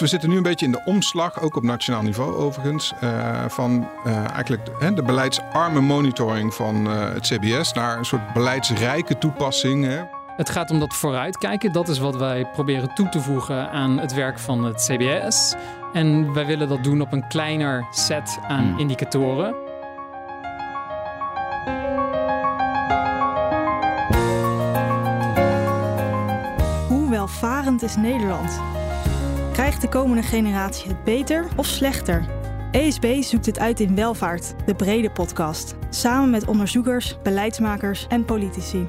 We zitten nu een beetje in de omslag, ook op nationaal niveau overigens, uh, van uh, eigenlijk de, de, beleidsarme monitoring van uh, het CBS naar een soort beleidsrijke toepassing. Hè. Het gaat om dat vooruitkijken. Dat is wat wij proberen toe te voegen aan het werk van het CBS. En wij willen dat doen op een kleiner set aan hmm. indicatoren. Hoe welvarend is Nederland? Krijgt de komende generatie het beter of slechter? ESB zoekt het uit in Welvaart, de brede podcast. Samen met onderzoekers, beleidsmakers en politici.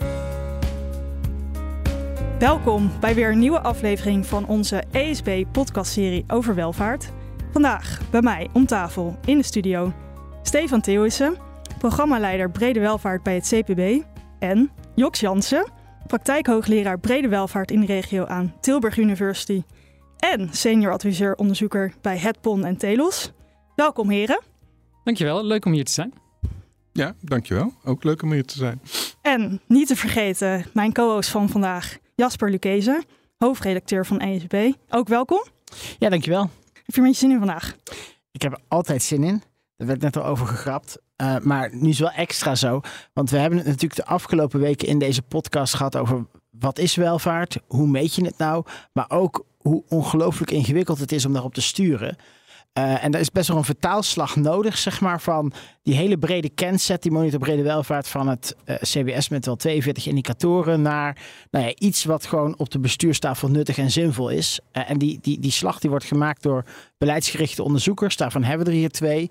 Welkom bij weer een nieuwe aflevering van onze ESB-podcastserie over welvaart. Vandaag bij mij om tafel in de studio Stefan Theeuwissen, programmaleider Brede Welvaart bij het CPB. En Joks Jansen, praktijkhoogleraar Brede Welvaart in de regio aan Tilburg University. En senior adviseur onderzoeker bij Hetpon en Telos. Welkom heren. Dankjewel, leuk om hier te zijn. Ja, dankjewel. Ook leuk om hier te zijn. En niet te vergeten, mijn co-host van vandaag, Jasper Lucchese, hoofdredacteur van ESB. Ook welkom. Ja, dankjewel. Heb je een beetje zin in vandaag? Ik heb er altijd zin in. Daar werd net al over gegrapt. Uh, maar nu is wel extra zo. Want we hebben het natuurlijk de afgelopen weken in deze podcast gehad over wat is welvaart? Hoe meet je het nou? Maar ook hoe ongelooflijk ingewikkeld het is om daarop te sturen. Uh, en daar is best wel een vertaalslag nodig, zeg maar, van die hele brede kenset, die monitor brede welvaart van het eh, CBS met wel 42 indicatoren, naar nou ja, iets wat gewoon op de bestuurstafel nuttig en zinvol is. Uh, en die, die, die slag die wordt gemaakt door beleidsgerichte onderzoekers, daarvan hebben we er hier twee.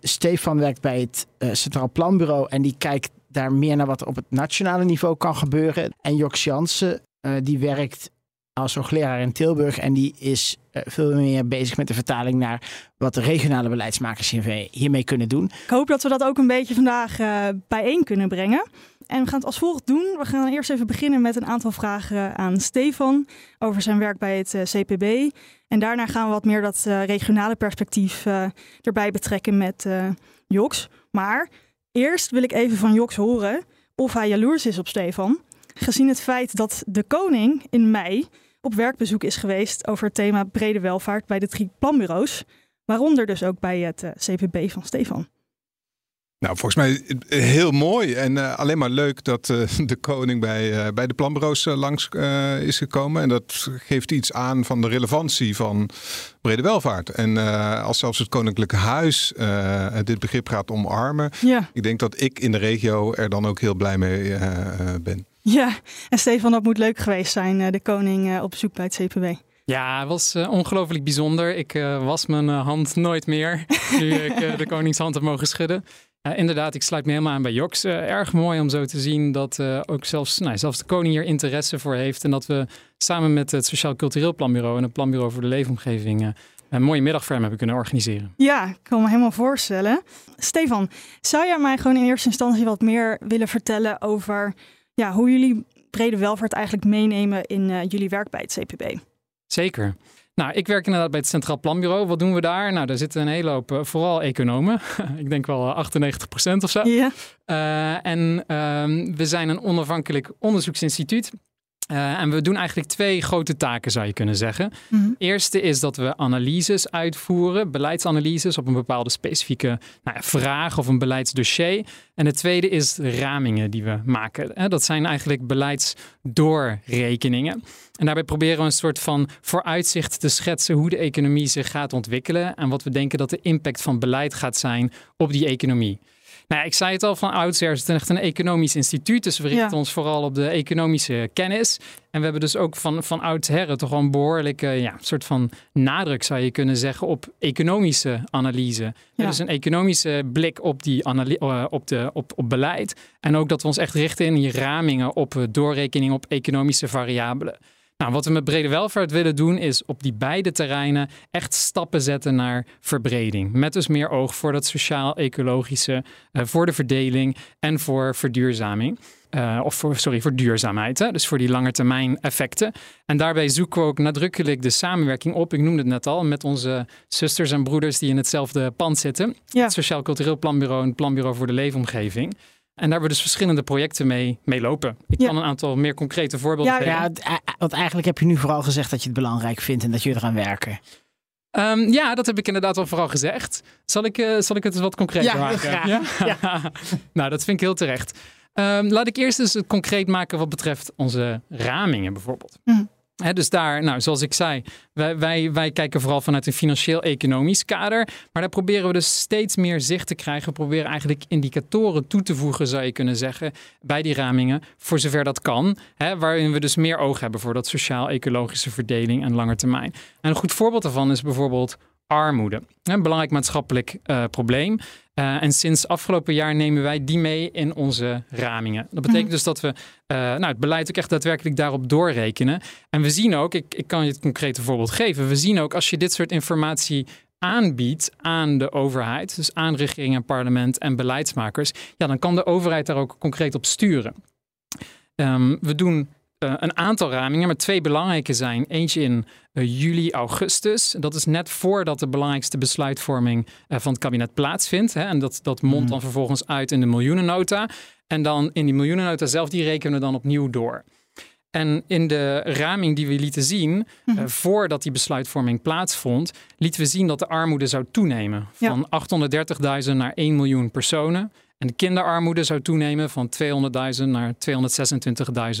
Stefan werkt bij het Centraal Planbureau en die kijkt daar meer naar wat op het nationale niveau kan gebeuren. En Joks Jansen, die werkt als hoogleraar in Tilburg. En die is uh, veel meer bezig met de vertaling naar wat de regionale beleidsmakers hiermee kunnen doen. Ik hoop dat we dat ook een beetje vandaag uh, bijeen kunnen brengen. En we gaan het als volgt doen. We gaan eerst even beginnen met een aantal vragen aan Stefan over zijn werk bij het CPB. En daarna gaan we wat meer dat regionale perspectief erbij betrekken met Joks. Maar eerst wil ik even van Joks horen of hij jaloers is op Stefan gezien het feit dat de koning in mei op werkbezoek is geweest over het thema brede welvaart bij de drie planbureaus, waaronder dus ook bij het eh, CPB van Stefan. Nou, volgens mij heel mooi en uh, alleen maar leuk dat uh, de koning bij, uh, bij de planbureaus langs is gekomen. En dat geeft iets aan van de relevantie van brede welvaart. En als zelfs het Koninklijke Huis dit begrip gaat omarmen, ja. ik denk dat ik in de regio er dan ook heel blij mee ben. Ja, en Stefan, dat moet leuk geweest zijn, eh, de koning eh, op bezoek bij het CPB. Ja, het was uh, ongelooflijk bijzonder. Ik uh, was mijn hand nooit meer nu ik de koningshand heb mogen schudden. Inderdaad, ik sluit me helemaal aan bij Joks. erg mooi om zo te zien dat ook zelfs, nou, zelfs de koning hier interesse voor heeft. En dat we samen met het Sociaal Cultureel Planbureau en het Planbureau voor de Leefomgeving een mooie middag voor hem hebben kunnen organiseren. Ja, ik kan me helemaal voorstellen. Stefan, zou jij mij gewoon in eerste instantie wat meer willen vertellen over ja, hoe jullie brede welvaart eigenlijk meenemen in jullie werk bij het CPB. Zeker. Nou, ik werk inderdaad bij het Centraal Planbureau. Wat doen we daar? Nou, daar zitten een hele hoop, uh, vooral economen. ik denk wel 98% uh, of zo. Ja. Uh, en ehm, we zijn een onafhankelijk onderzoeksinstituut. Uh, en we doen eigenlijk twee grote taken, zou je kunnen zeggen. Mm Eerste is dat we analyses uitvoeren, beleidsanalyses op een bepaalde specifieke nou vraag of een beleidsdossier. En de tweede is ramingen die we maken. Dat zijn eigenlijk beleidsdoorrekeningen. En daarbij proberen we een soort van vooruitzicht te schetsen hoe de economie zich gaat ontwikkelen en wat we denken dat de impact van beleid gaat zijn op die economie. Nou, ik zei het al van oudsher, het is echt een economisch instituut. Dus we richten ons vooral op de economische kennis. En we hebben dus ook van, van oudsher toch wel een behoorlijke ja, soort van nadruk, zou je kunnen zeggen, op economische analyse. Ja. Dus een economische blik op, die uh, op, de, op, op beleid. En ook dat we ons echt richten in die ramingen op uh, doorrekening op economische variabelen. Nou, wat we met brede welvaart willen doen is op die beide terreinen echt stappen zetten naar verbreding. Met dus meer oog voor dat sociaal-ecologische, uh, voor de verdeling en voor verduurzaming. Uh, of voor, sorry, voor duurzaamheid. Hè? Dus voor die langetermijn effecten. En daarbij zoeken we ook nadrukkelijk de samenwerking op. Ik noemde het net al, met onze zusters en broeders die in hetzelfde pand zitten. Ja. Het Sociaal Cultureel Planbureau en het Planbureau voor de Leefomgeving. Daar hebben we dus verschillende projecten mee, mee lopen. Ik Ja. kan een aantal meer concrete voorbeelden Ja, geven. Ja, het- eh, want eigenlijk heb je nu vooral gezegd dat je het belangrijk vindt en dat je eraan werken. Ehm, ja, dat heb ik inderdaad al vooral gezegd. Zal ik, eh, zal ik het eens wat concreter Ja, maken? graag. Ja? nou, dat vind ik heel terecht. Ehm, laat ik eerst eens het concreet maken wat betreft onze ramingen bijvoorbeeld. Mhm. Dus daar, nou, zoals ik zei, wij, wij, wij kijken vooral vanuit een financieel-economisch kader. Maar daar proberen we dus steeds meer zicht te krijgen. We proberen eigenlijk indicatoren toe te voegen, zou je kunnen zeggen, bij die ramingen. Voor zover dat kan. Waarin we dus meer oog hebben voor dat sociaal-ecologische verdeling en lange termijn. En een goed voorbeeld daarvan is bijvoorbeeld armoede. Een belangrijk maatschappelijk eh, probleem. Eh, en sinds afgelopen jaar nemen wij die mee in onze ramingen. Dat betekent Mhm. dus dat we eh, nou, het beleid ook echt daadwerkelijk daarop doorrekenen. En we zien ook, ik, ik kan je het concrete voorbeeld geven. We zien ook als je dit soort informatie aanbiedt aan de overheid, dus aan regering en parlement en beleidsmakers, ja, dan kan de overheid daar ook concreet op sturen. Ehm, we doen eh, een aantal ramingen, maar twee belangrijke zijn. Eentje in eh, juli, augustus. Dat is net voordat de belangrijkste besluitvorming eh, van het kabinet plaatsvindt. Hè, en dat, dat mondt dan vervolgens uit in de miljoenennota. En dan in die miljoenennota zelf, die rekenen we dan opnieuw door. En in de raming die we lieten zien, eh, voordat die besluitvorming plaatsvond, lieten we zien dat de armoede zou toenemen. Ja. Van 830.000 naar 1 miljoen personen. En de kinderarmoede zou toenemen van 200.000 naar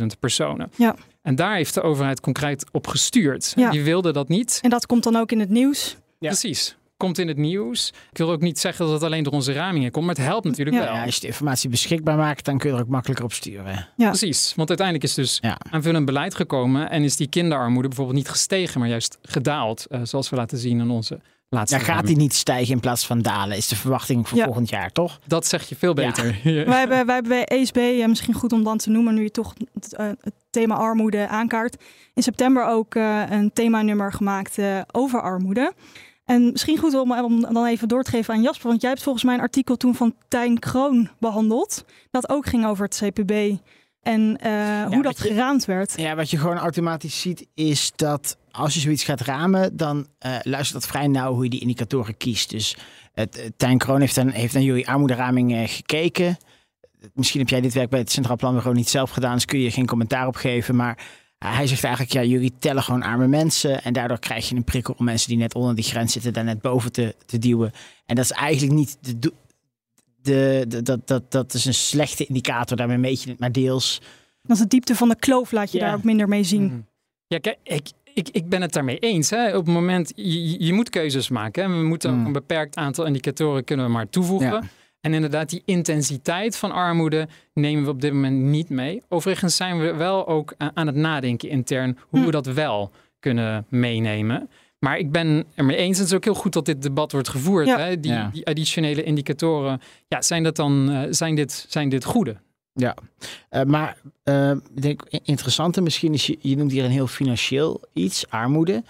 226.000 personen. Ja. En daar heeft de overheid concreet op gestuurd. Ja. Die wilde dat niet. En dat komt dan ook in het nieuws. Ja. Precies. Komt in het nieuws. Ik wil ook niet zeggen dat het alleen door onze ramingen komt, maar het helpt natuurlijk Ja. wel. Ja, als je de informatie beschikbaar maakt, dan kun je er ook makkelijker op sturen. Ja. Precies, want uiteindelijk is dus Ja. aanvullend beleid gekomen en is die kinderarmoede bijvoorbeeld niet gestegen, maar juist gedaald, eh, zoals we laten zien in onze laatste Ja, gaat die niet stijgen in plaats van dalen, is de verwachting voor Ja. volgend jaar, toch? Dat zeg je veel beter. Wij hebben, wij hebben bij ESB, eh, misschien goed om dan te noemen, nu je toch het, eh, het thema armoede aankaart, in september ook eh, een themanummer gemaakt eh, over armoede. En misschien goed om, om dan even door te geven aan Jasper, want jij hebt volgens mij een artikel toen van Tijn Kroon behandeld, dat ook ging over het CPB en eh, hoe dat je- geraamd werd. Ja, wat je gewoon automatisch ziet is dat als je zoiets gaat ramen, dan eh, luistert dat vrij nauw hoe je die indicatoren kiest. Dus het, eh, Tijn Kroon heeft, dan, heeft naar jullie armoederaming gekeken. Misschien heb jij dit werk bij het Centraal Planbureau niet zelf gedaan, dus kun je geen commentaar op geven. Maar hij zegt eigenlijk, ja, jullie tellen gewoon arme mensen. En daardoor krijg je een prikkel om mensen die net onder die grens zitten, daar net boven te, te duwen. En dat is eigenlijk niet de, de, de, dat, dat, dat is een slechte indicator, daarmee meet je het maar deels. Dat is de diepte van de kloof, laat je Ja. daar ook minder mee zien. Mhm. Ja, kijk, ik, ik, ik ben het daarmee eens. Hè. Op het moment, je, je moet keuzes maken. Hè. We moeten ook Mm. een beperkt aantal indicatoren kunnen we maar toevoegen. Ja. En inderdaad, die intensiteit van armoede nemen we op dit moment niet mee. Overigens zijn we wel ook a- aan het nadenken intern hoe Hm. we dat wel kunnen meenemen. Maar ik ben er mee eens. Het is ook heel goed dat dit debat wordt gevoerd. Ja. Hè? Die, Ja. die additionele indicatoren, ja, zijn, dat dan, eh, zijn, dit, zijn dit goede? Eh, maar eh, ik denk interessante misschien is, je, je noemt hier een heel financieel iets, armoede.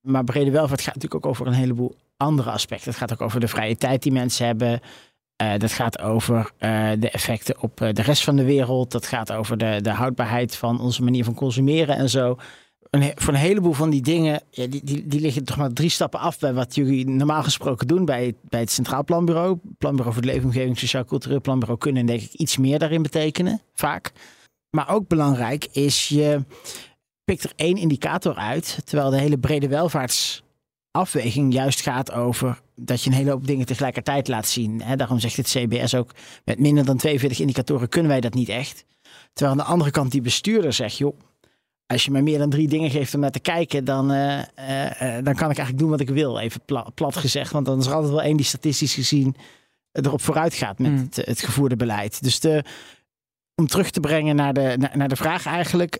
Maar brede welvaart gaat natuurlijk ook over een heleboel andere aspecten. Het gaat ook over de vrije tijd die mensen hebben. Eh, dat gaat over eh, de effecten op eh, de rest van de wereld. Dat gaat over de, de houdbaarheid van onze manier van consumeren en zo. Voor een heleboel van die dingen, ja, die, die, die liggen toch maar drie stappen af bij wat jullie normaal gesproken doen bij, bij het Centraal Planbureau. Planbureau voor de Leefomgeving, Sociaal Cultureel Planbureau kunnen denk ik iets meer daarin betekenen, vaak. Maar ook belangrijk is, je pikt er één indicator uit, terwijl de hele brede welvaartsafweging juist gaat over dat je een hele hoop dingen tegelijkertijd laat zien. Daarom zegt het CBS ook, met minder dan 42 indicatoren kunnen wij dat niet echt. Terwijl aan de andere kant die bestuurder zegt, joh, als je mij meer dan drie dingen geeft om naar te kijken, dan, eh, eh, eh, dan kan ik eigenlijk doen wat ik wil, even pla- plat gezegd. Want dan is er altijd wel één die statistisch gezien erop vooruit gaat met Mm. het, het gevoerde beleid. Dus de, om terug te brengen naar de, naar, naar de vraag eigenlijk.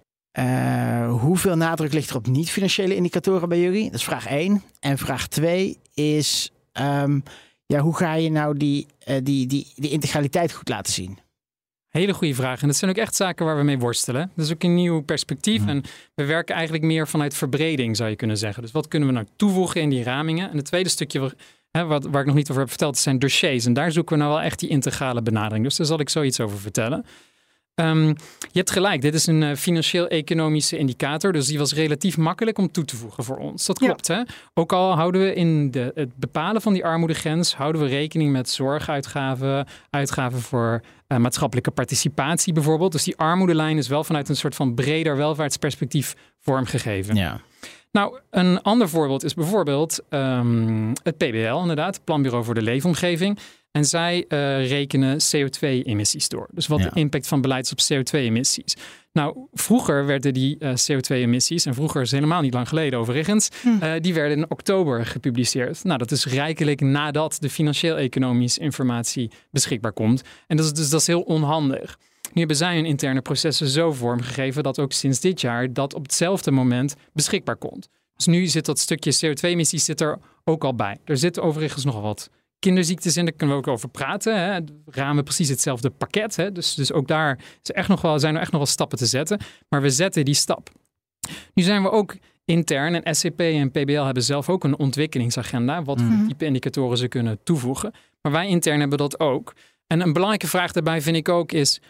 hoeveel nadruk ligt er op niet-financiële indicatoren bij jullie? Dat is vraag 1. En vraag 2 is: ehm, ja, hoe ga je nou die, die, die, die integraliteit goed laten zien? Hele goede vraag. En dat zijn ook echt zaken waar we mee worstelen. Dat is ook een nieuw perspectief. Mhm. En we werken eigenlijk meer vanuit verbreding, zou je kunnen zeggen. Dus wat kunnen we nou toevoegen in die ramingen? En het tweede stukje waar, hè, wat, waar ik nog niet over heb verteld, zijn dossiers. En daar zoeken we nou wel echt die integrale benadering. Dus daar zal ik zoiets over vertellen. Ehm, je hebt gelijk, dit is een uh, financieel-economische indicator, dus die was relatief makkelijk om toe te voegen voor ons. Dat klopt, hè? Ook al houden we in de, het bepalen van die armoedegrens, houden we rekening met zorguitgaven, uitgaven voor uh, maatschappelijke participatie bijvoorbeeld. Dus die armoedelijn is wel vanuit een soort van breder welvaartsperspectief vormgegeven. Ja. Nou, een ander voorbeeld is bijvoorbeeld um, het PBL, inderdaad, Planbureau voor de Leefomgeving. En zij uh, rekenen CO2-emissies door. Dus wat Ja. de impact van beleid is op CO2-emissies. Nou, vroeger werden die uh, CO2-emissies, en vroeger is helemaal niet lang geleden overigens, Hm. uh, die werden in oktober gepubliceerd. Nou, dat is rijkelijk nadat de financieel-economische informatie beschikbaar komt. En dat is, dus dat is heel onhandig. Nu hebben zij hun interne processen zo vormgegeven dat ook sinds dit jaar dat op hetzelfde moment beschikbaar komt. Dus nu zit dat stukje CO2-emissies zit er ook al bij. Er zitten overigens nog wat kinderziektes in, daar kunnen we ook over praten. Hè. Ramen precies hetzelfde pakket. Hè. Dus, dus ook daar is echt nog wel, zijn er echt nog wel stappen te zetten. Maar we zetten die stap. Nu zijn we ook intern, en SCP en PBL hebben zelf ook een ontwikkelingsagenda. Wat voor Mhm. type indicatoren ze kunnen toevoegen. Maar wij intern hebben dat ook. En een belangrijke vraag daarbij vind ik ook is,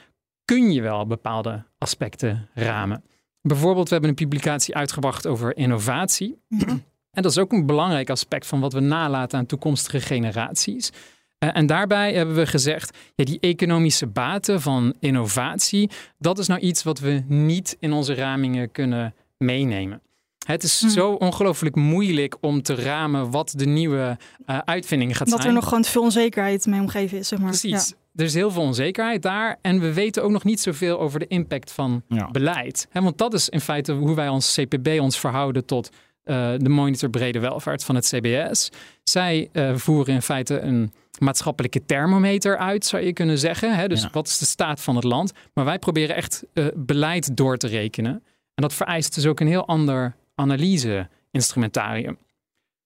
kun je wel bepaalde aspecten ramen? Bijvoorbeeld, we hebben een publicatie uitgebracht over innovatie. En dat is ook een belangrijk aspect van wat we nalaten aan toekomstige generaties. Uh, en daarbij hebben we gezegd, ja, die economische baten van innovatie, dat is nou iets wat we niet in onze ramingen kunnen meenemen. Het is Hmm. zo ongelooflijk moeilijk om te ramen wat de nieuwe uh, uitvinding gaat Dat zijn. er nog gewoon te veel onzekerheid mee omgeven is, zeg maar. Precies. Ja. Er is heel veel onzekerheid daar. En we weten ook nog niet zoveel over de impact van Ja. beleid. He, want dat is in feite hoe wij als CPB ons verhouden tot uh, de monitor brede welvaart van het CBS. Zij uh, voeren in feite een maatschappelijke thermometer uit, zou je kunnen zeggen. Hè? Dus Ja. wat is de staat van het land? Maar wij proberen echt uh, beleid door te rekenen. En dat vereist dus ook een heel ander analyse-instrumentarium.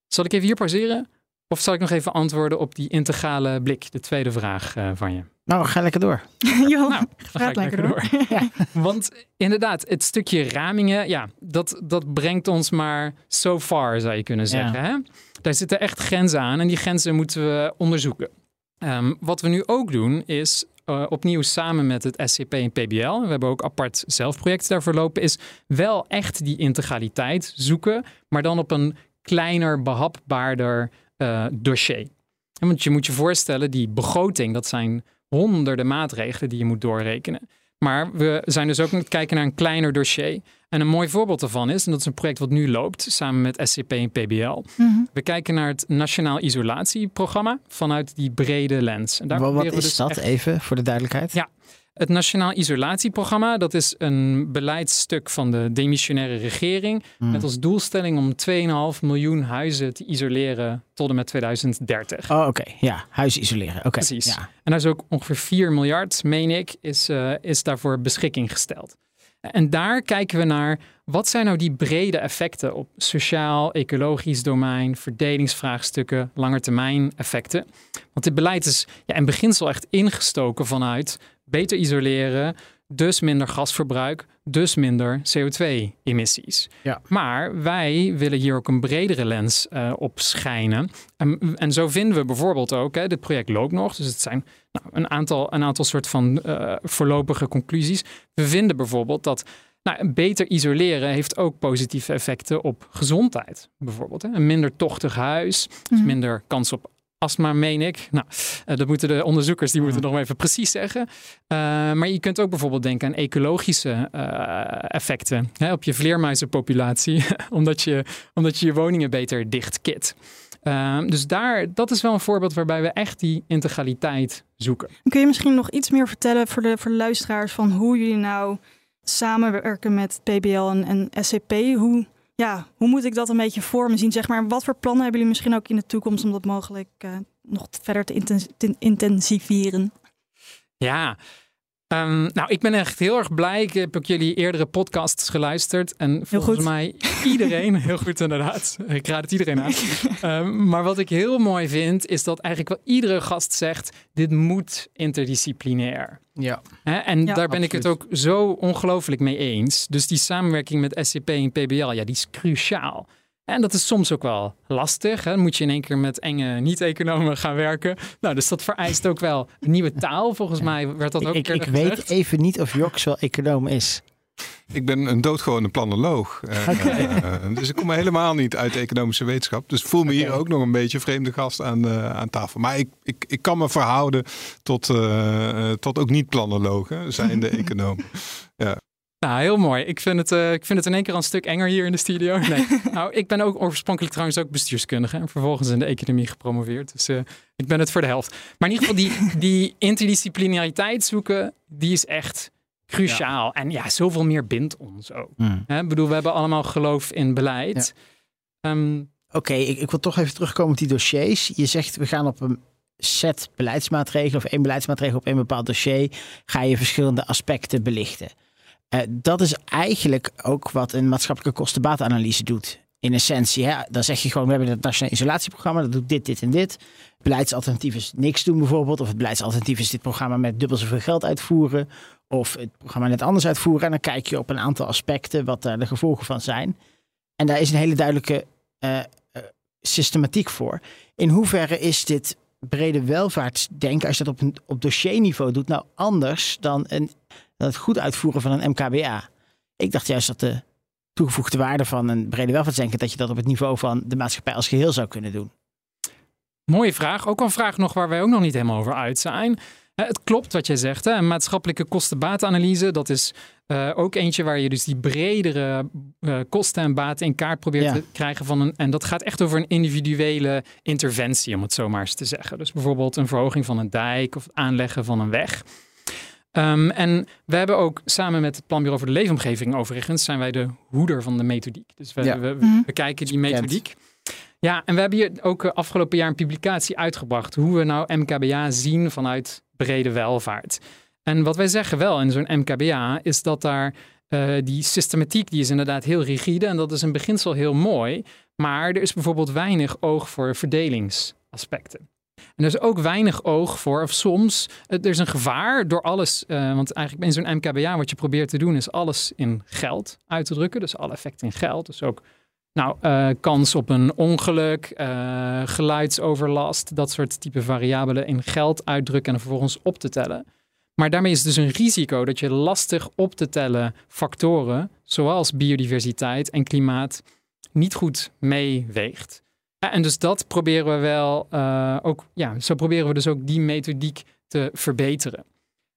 Zal ik even hier pauzeren? Of zal ik nog even antwoorden op die integrale blik, de tweede vraag van je? Nou, ga lekker door. Jo, Nou, ga ik lekker door. Ja. Want inderdaad, het stukje ramingen, ja, dat, dat brengt ons maar so far, zou je kunnen zeggen. Hè? Daar zitten echt grenzen aan en die grenzen moeten we onderzoeken. Um, wat we nu ook doen is uh, opnieuw samen met het SCP en PBL, we hebben ook apart zelfprojecten daarvoor lopen, is wel echt die integraliteit zoeken, maar dan op een kleiner, behapbaarder uh, dossier. Want je moet je voorstellen, die begroting, dat zijn honderden maatregelen die je moet doorrekenen. Maar we zijn dus ook aan het kijken naar een kleiner dossier. En een mooi voorbeeld daarvan is, en dat is een project wat nu loopt samen met SCP en PBL. Mm-hmm. We kijken naar het Nationaal Isolatieprogramma vanuit die brede lens. En daar wat is we dus dat echt... even voor de duidelijkheid? Ja, het Nationaal Isolatieprogramma, dat is een beleidsstuk van de demissionaire regering. Hmm. Met als doelstelling om 2,5 miljoen huizen te isoleren tot en met 2030. Oh, oké. Okay. Ja, huis isoleren. Oké. Okay. Precies. Ja. En daar is ook ongeveer 4 miljard, meen ik, is, uh, is daarvoor beschikking gesteld. En daar kijken we naar wat zijn nou die brede effecten op sociaal, ecologisch domein, verdelingsvraagstukken, langetermijn effecten. Want dit beleid is ja, in beginsel echt ingestoken vanuit beter isoleren, dus minder gasverbruik, dus minder CO2-emissies. Ja. Maar wij willen hier ook een bredere lens uh, op schijnen. En, en, zo vinden we bijvoorbeeld ook, hè, dit project loopt nog, dus het zijn nou, een, aantal, een aantal soort van uh, voorlopige conclusies. We vinden bijvoorbeeld dat nou, beter isoleren heeft ook positieve effecten op gezondheid. Bijvoorbeeld hè. een minder tochtig huis, dus minder kans op astma, meen ik. Nou, uh, dat moeten de onderzoekers, die moeten nog even precies zeggen. Uh, maar je kunt ook bijvoorbeeld denken aan ecologische uh, effecten hè, op je vleermuizenpopulatie, omdat, je, omdat je je woningen beter dichtkit. dus daar, dat is wel een voorbeeld waarbij we echt die integraliteit zoeken. Kun je misschien nog iets meer vertellen voor de, voor de luisteraars van hoe jullie nou samenwerken met PBL en, en SCP? Hoe, ja, hoe moet ik dat een beetje voor me zien? Zeg maar, wat voor plannen hebben jullie misschien ook in de toekomst om dat mogelijk uh, nog verder te, te, intensiveren? Ja, um, nou, ik ben echt heel erg blij. Ik heb ook jullie eerdere podcasts geluisterd. En volgens mij iedereen, heel goed inderdaad. Ik raad het iedereen aan. um, maar wat ik heel mooi vind, is dat eigenlijk wel iedere gast zegt: dit moet interdisciplinair. Ja. Hè? En ja, daar ben absoluut. ik het ook zo ongelooflijk mee eens. Dus die samenwerking met SCP en PBL, ja, die is cruciaal. En dat is soms ook wel lastig. Hè? Dan moet je in één keer met enge niet-economen gaan werken. Nou, dus dat vereist ook wel een nieuwe taal. Volgens mij werd dat ook Ik, ik weet even niet of Joks wel econoom is. Ik ben een doodgewone planoloog. Uh, dus ik kom helemaal niet uit de economische wetenschap. Dus voel me hier ook nog een beetje vreemde gast aan, uh, aan tafel. Maar ik, ik, ik kan me verhouden tot, uh, tot ook niet-planologen, zijn de econoom. Ja. Nou, heel mooi. Ik vind, het, uh, ik vind het in één keer een stuk enger hier in de studio. Nee. nou, ik ben ook oorspronkelijk trouwens ook bestuurskundige en vervolgens in de economie gepromoveerd. Dus uh, ik ben het voor de helft. Maar in ieder geval, die, die interdisciplinariteit zoeken, die is echt cruciaal. Ja. En ja, zoveel meer bindt ons ook. Mm. Hè? Ik bedoel, we hebben allemaal geloof in beleid. Ja. Um, Oké, okay, ik, ik wil toch even terugkomen op die dossiers. Je zegt, we gaan op een set beleidsmaatregelen of één beleidsmaatregel op één bepaald dossier, ga je verschillende aspecten belichten. Uh, dat is eigenlijk ook wat een maatschappelijke kostenbaatanalyse doet. In essentie, hè? dan zeg je gewoon, we hebben het nationaal isolatieprogramma, dat doet dit, dit en dit. Beleidsalternatief is niks doen bijvoorbeeld. Of het beleidsalternatief is dit programma met dubbel zoveel geld uitvoeren. Of het programma net anders uitvoeren. En dan kijk je op een aantal aspecten wat daar de gevolgen van zijn. En daar is een hele duidelijke uh, uh, systematiek voor. In hoeverre is dit brede welvaartsdenken, als je dat op, een, op dossierniveau doet, nou anders dan, een, dan het goed uitvoeren van een MKBA? Ik dacht juist dat de toegevoegde waarde van een brede welvaartsdenken, dat je dat op het niveau van de maatschappij als geheel zou kunnen doen. Mooie vraag. Ook een vraag nog waar wij ook nog niet helemaal over uit zijn. Het klopt wat jij zegt. Hè? Een maatschappelijke kostenbaatanalyse, dat is uh, ook eentje waar je dus die bredere uh, kosten en baten in kaart probeert ja. te krijgen van een. En dat gaat echt over een individuele interventie, om het zo maar eens te zeggen. Dus bijvoorbeeld een verhoging van een dijk of het aanleggen van een weg. Um, en we hebben ook samen met het Planbureau voor de Leefomgeving, overigens, zijn wij de hoeder van de methodiek. Dus we, ja. we, we, we kijken die methodiek. Ja, en we hebben hier ook afgelopen jaar een publicatie uitgebracht. Hoe we nou MKBA zien vanuit brede welvaart. En wat wij zeggen wel in zo'n MKBA is dat daar uh, die systematiek, die is inderdaad heel rigide. En dat is in beginsel heel mooi. Maar er is bijvoorbeeld weinig oog voor verdelingsaspecten. En er is ook weinig oog voor, of soms, er is een gevaar door alles. Uh, want eigenlijk in zo'n MKBA, wat je probeert te doen, is alles in geld uit te drukken. Dus alle effecten in geld. Dus ook nou, uh, kans op een ongeluk, uh, geluidsoverlast, dat soort type variabelen in geld uitdrukken en vervolgens op te tellen. Maar daarmee is dus een risico dat je lastig op te tellen factoren, zoals biodiversiteit en klimaat, niet goed meeweegt. En dus dat proberen we wel uh, ook, ja, zo proberen we dus ook die methodiek te verbeteren.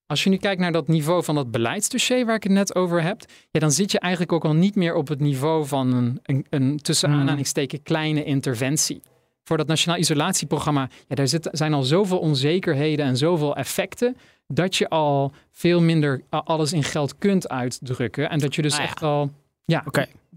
Als je nu kijkt naar dat niveau van dat beleidsdossier waar ik het net over heb, ja, dan zit je eigenlijk ook al niet meer op het niveau van een, een, een tussen Hmm. aanhalingstekens kleine interventie. Voor dat Nationaal Isolatieprogramma, ja, daar zit, zijn al zoveel onzekerheden en zoveel effecten, dat je al veel minder alles in geld kunt uitdrukken. En dat je dus Ah, ja. echt al ja,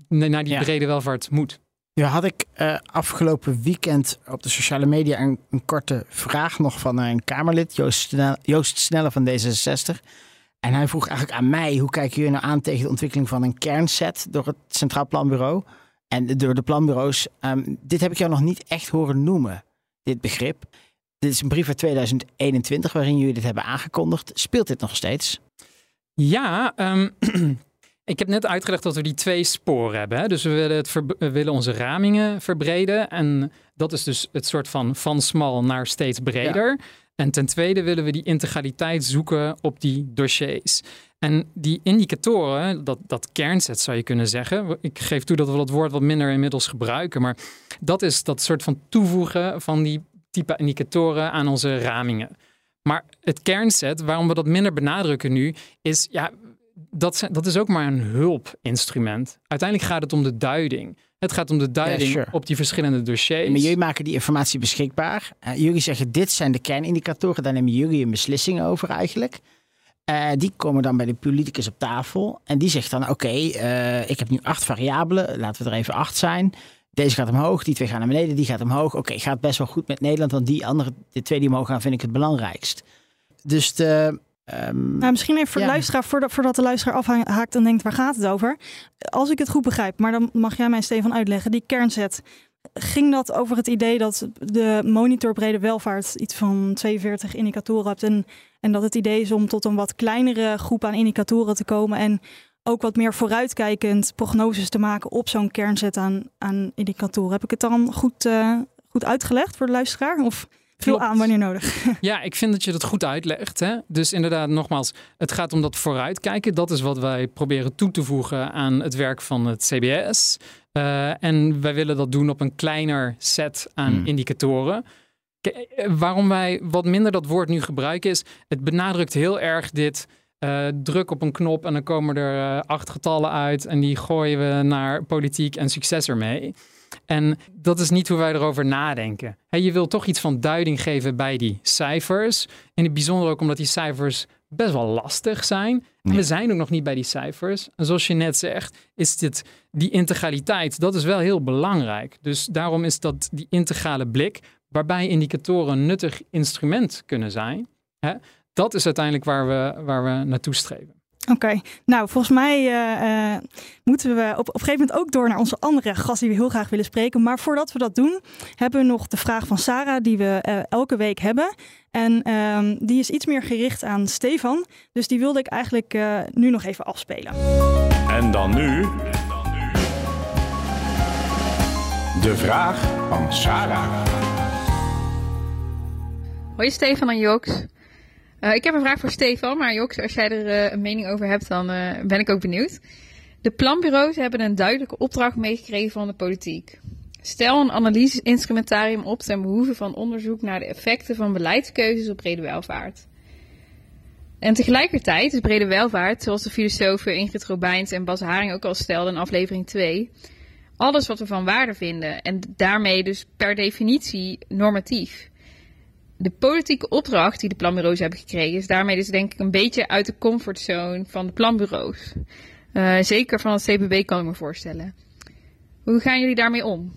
naar die brede welvaart moet. Nu had ik eh, afgelopen weekend op de sociale media een, een korte vraag nog van een Kamerlid, Joost, Snel, Joost Snelle van D66. En hij vroeg eigenlijk aan mij, hoe kijken jullie nou aan tegen de ontwikkeling van een kernset door het Centraal Planbureau en door de planbureaus? Ehm, dit heb ik jou nog niet echt horen noemen, dit begrip. Dit is een brief uit 2021 waarin jullie dit hebben aangekondigd. Speelt dit nog steeds? Ja, ehm, ik heb net uitgelegd dat we die twee sporen hebben. Hè? Dus we willen, het we willen onze ramingen verbreden. En dat is dus het soort van van smal naar steeds breder. En ten tweede willen we die integraliteit zoeken op die dossiers. En die indicatoren, dat, dat kernset zou je kunnen zeggen. Ik geef toe dat we dat woord wat minder inmiddels gebruiken. Maar dat is dat soort van toevoegen van die type indicatoren aan onze ramingen. Maar het kernset, waarom we dat minder benadrukken nu, is ja, dat, zijn- dat is ook maar een hulpinstrument. Uiteindelijk gaat het om de duiding. Het gaat om de duiding sure. op die verschillende dossiers. Maar jullie maken die informatie beschikbaar. Eh, jullie zeggen dit zijn de kernindicatoren. Daar nemen jullie een beslissing over eigenlijk. Eh, die komen dan bij de politicus op tafel. En die zegt dan oké, eh, ik heb nu acht variabelen. Laten we er even acht zijn. Deze gaat omhoog, die twee gaan naar beneden, die gaat omhoog. Oké, gaat best wel goed met Nederland. Want die andere, de twee die omhoog gaan, vind ik het belangrijkst. Dus de... ehm, Nou, misschien even voor de luisteraar, voordat, voordat de luisteraar afhaakt en denkt, waar gaat het over? Als ik het goed begrijp, maar dan mag jij mij Stefan uitleggen, die kernset, ging dat over het idee dat de monitor brede welvaart iets van 42 indicatoren hebt en, en dat het idee is om tot een wat kleinere groep aan indicatoren te komen en ook wat meer vooruitkijkend prognoses te maken op zo'n kernset aan, aan indicatoren. Heb ik het dan goed, uh, goed uitgelegd voor de luisteraar? Of veel aan wanneer nodig? Ja, ik vind dat je dat goed uitlegt. Hè? Dus inderdaad, nogmaals, het gaat om dat vooruitkijken. Dat is wat wij proberen toe te voegen aan het werk van het CBS. Uh, en wij willen dat doen op een kleiner set aan hmm. indicatoren. Waarom wij wat minder dat woord nu gebruiken is, het benadrukt heel erg dit uh, druk op een knop en dan komen er uh, acht getallen uit en die gooien we naar politiek en succes ermee. En dat is niet hoe wij erover nadenken. je wil toch iets van duiding geven bij die cijfers. In het bijzonder ook omdat die cijfers best wel lastig zijn. En we zijn ook nog niet bij die cijfers. En zoals je net zegt, is dit, die integraliteit, dat is wel heel belangrijk. Dus daarom is dat die integrale blik, waarbij indicatoren een nuttig instrument kunnen zijn. Dat is uiteindelijk waar we, waar we naartoe streven. Oké, nou volgens mij uh, moeten we op, op een gegeven moment ook door naar onze andere gast die we heel graag willen spreken. Maar voordat we dat doen, hebben we nog de vraag van Sarah die we uh, elke week hebben. En ehm, die is iets meer gericht aan Stefan. Dus die wilde ik eigenlijk nu nog even afspelen. En dan nu. De vraag van Sarah. Hoi Stefan en Joks. Uh, ik heb een vraag voor Stefan, maar Joks, als jij er uh, een mening over hebt, dan uh, ben ik ook benieuwd. De planbureaus hebben een duidelijke opdracht meegekregen van de politiek. Stel een analyse-instrumentarium op ten behoeve van onderzoek naar de effecten van beleidskeuzes op brede welvaart. En tegelijkertijd is brede welvaart, zoals de filosofen Ingrid Robijns en Bas Haring ook al stelden in aflevering 2, alles wat we van waarde vinden en daarmee dus per definitie normatief de politieke opdracht die de planbureaus hebben gekregen, is daarmee dus denk ik een beetje uit de comfortzone van de planbureaus. Uh, zeker van het CPB kan ik me voorstellen. Hoe gaan jullie daarmee om?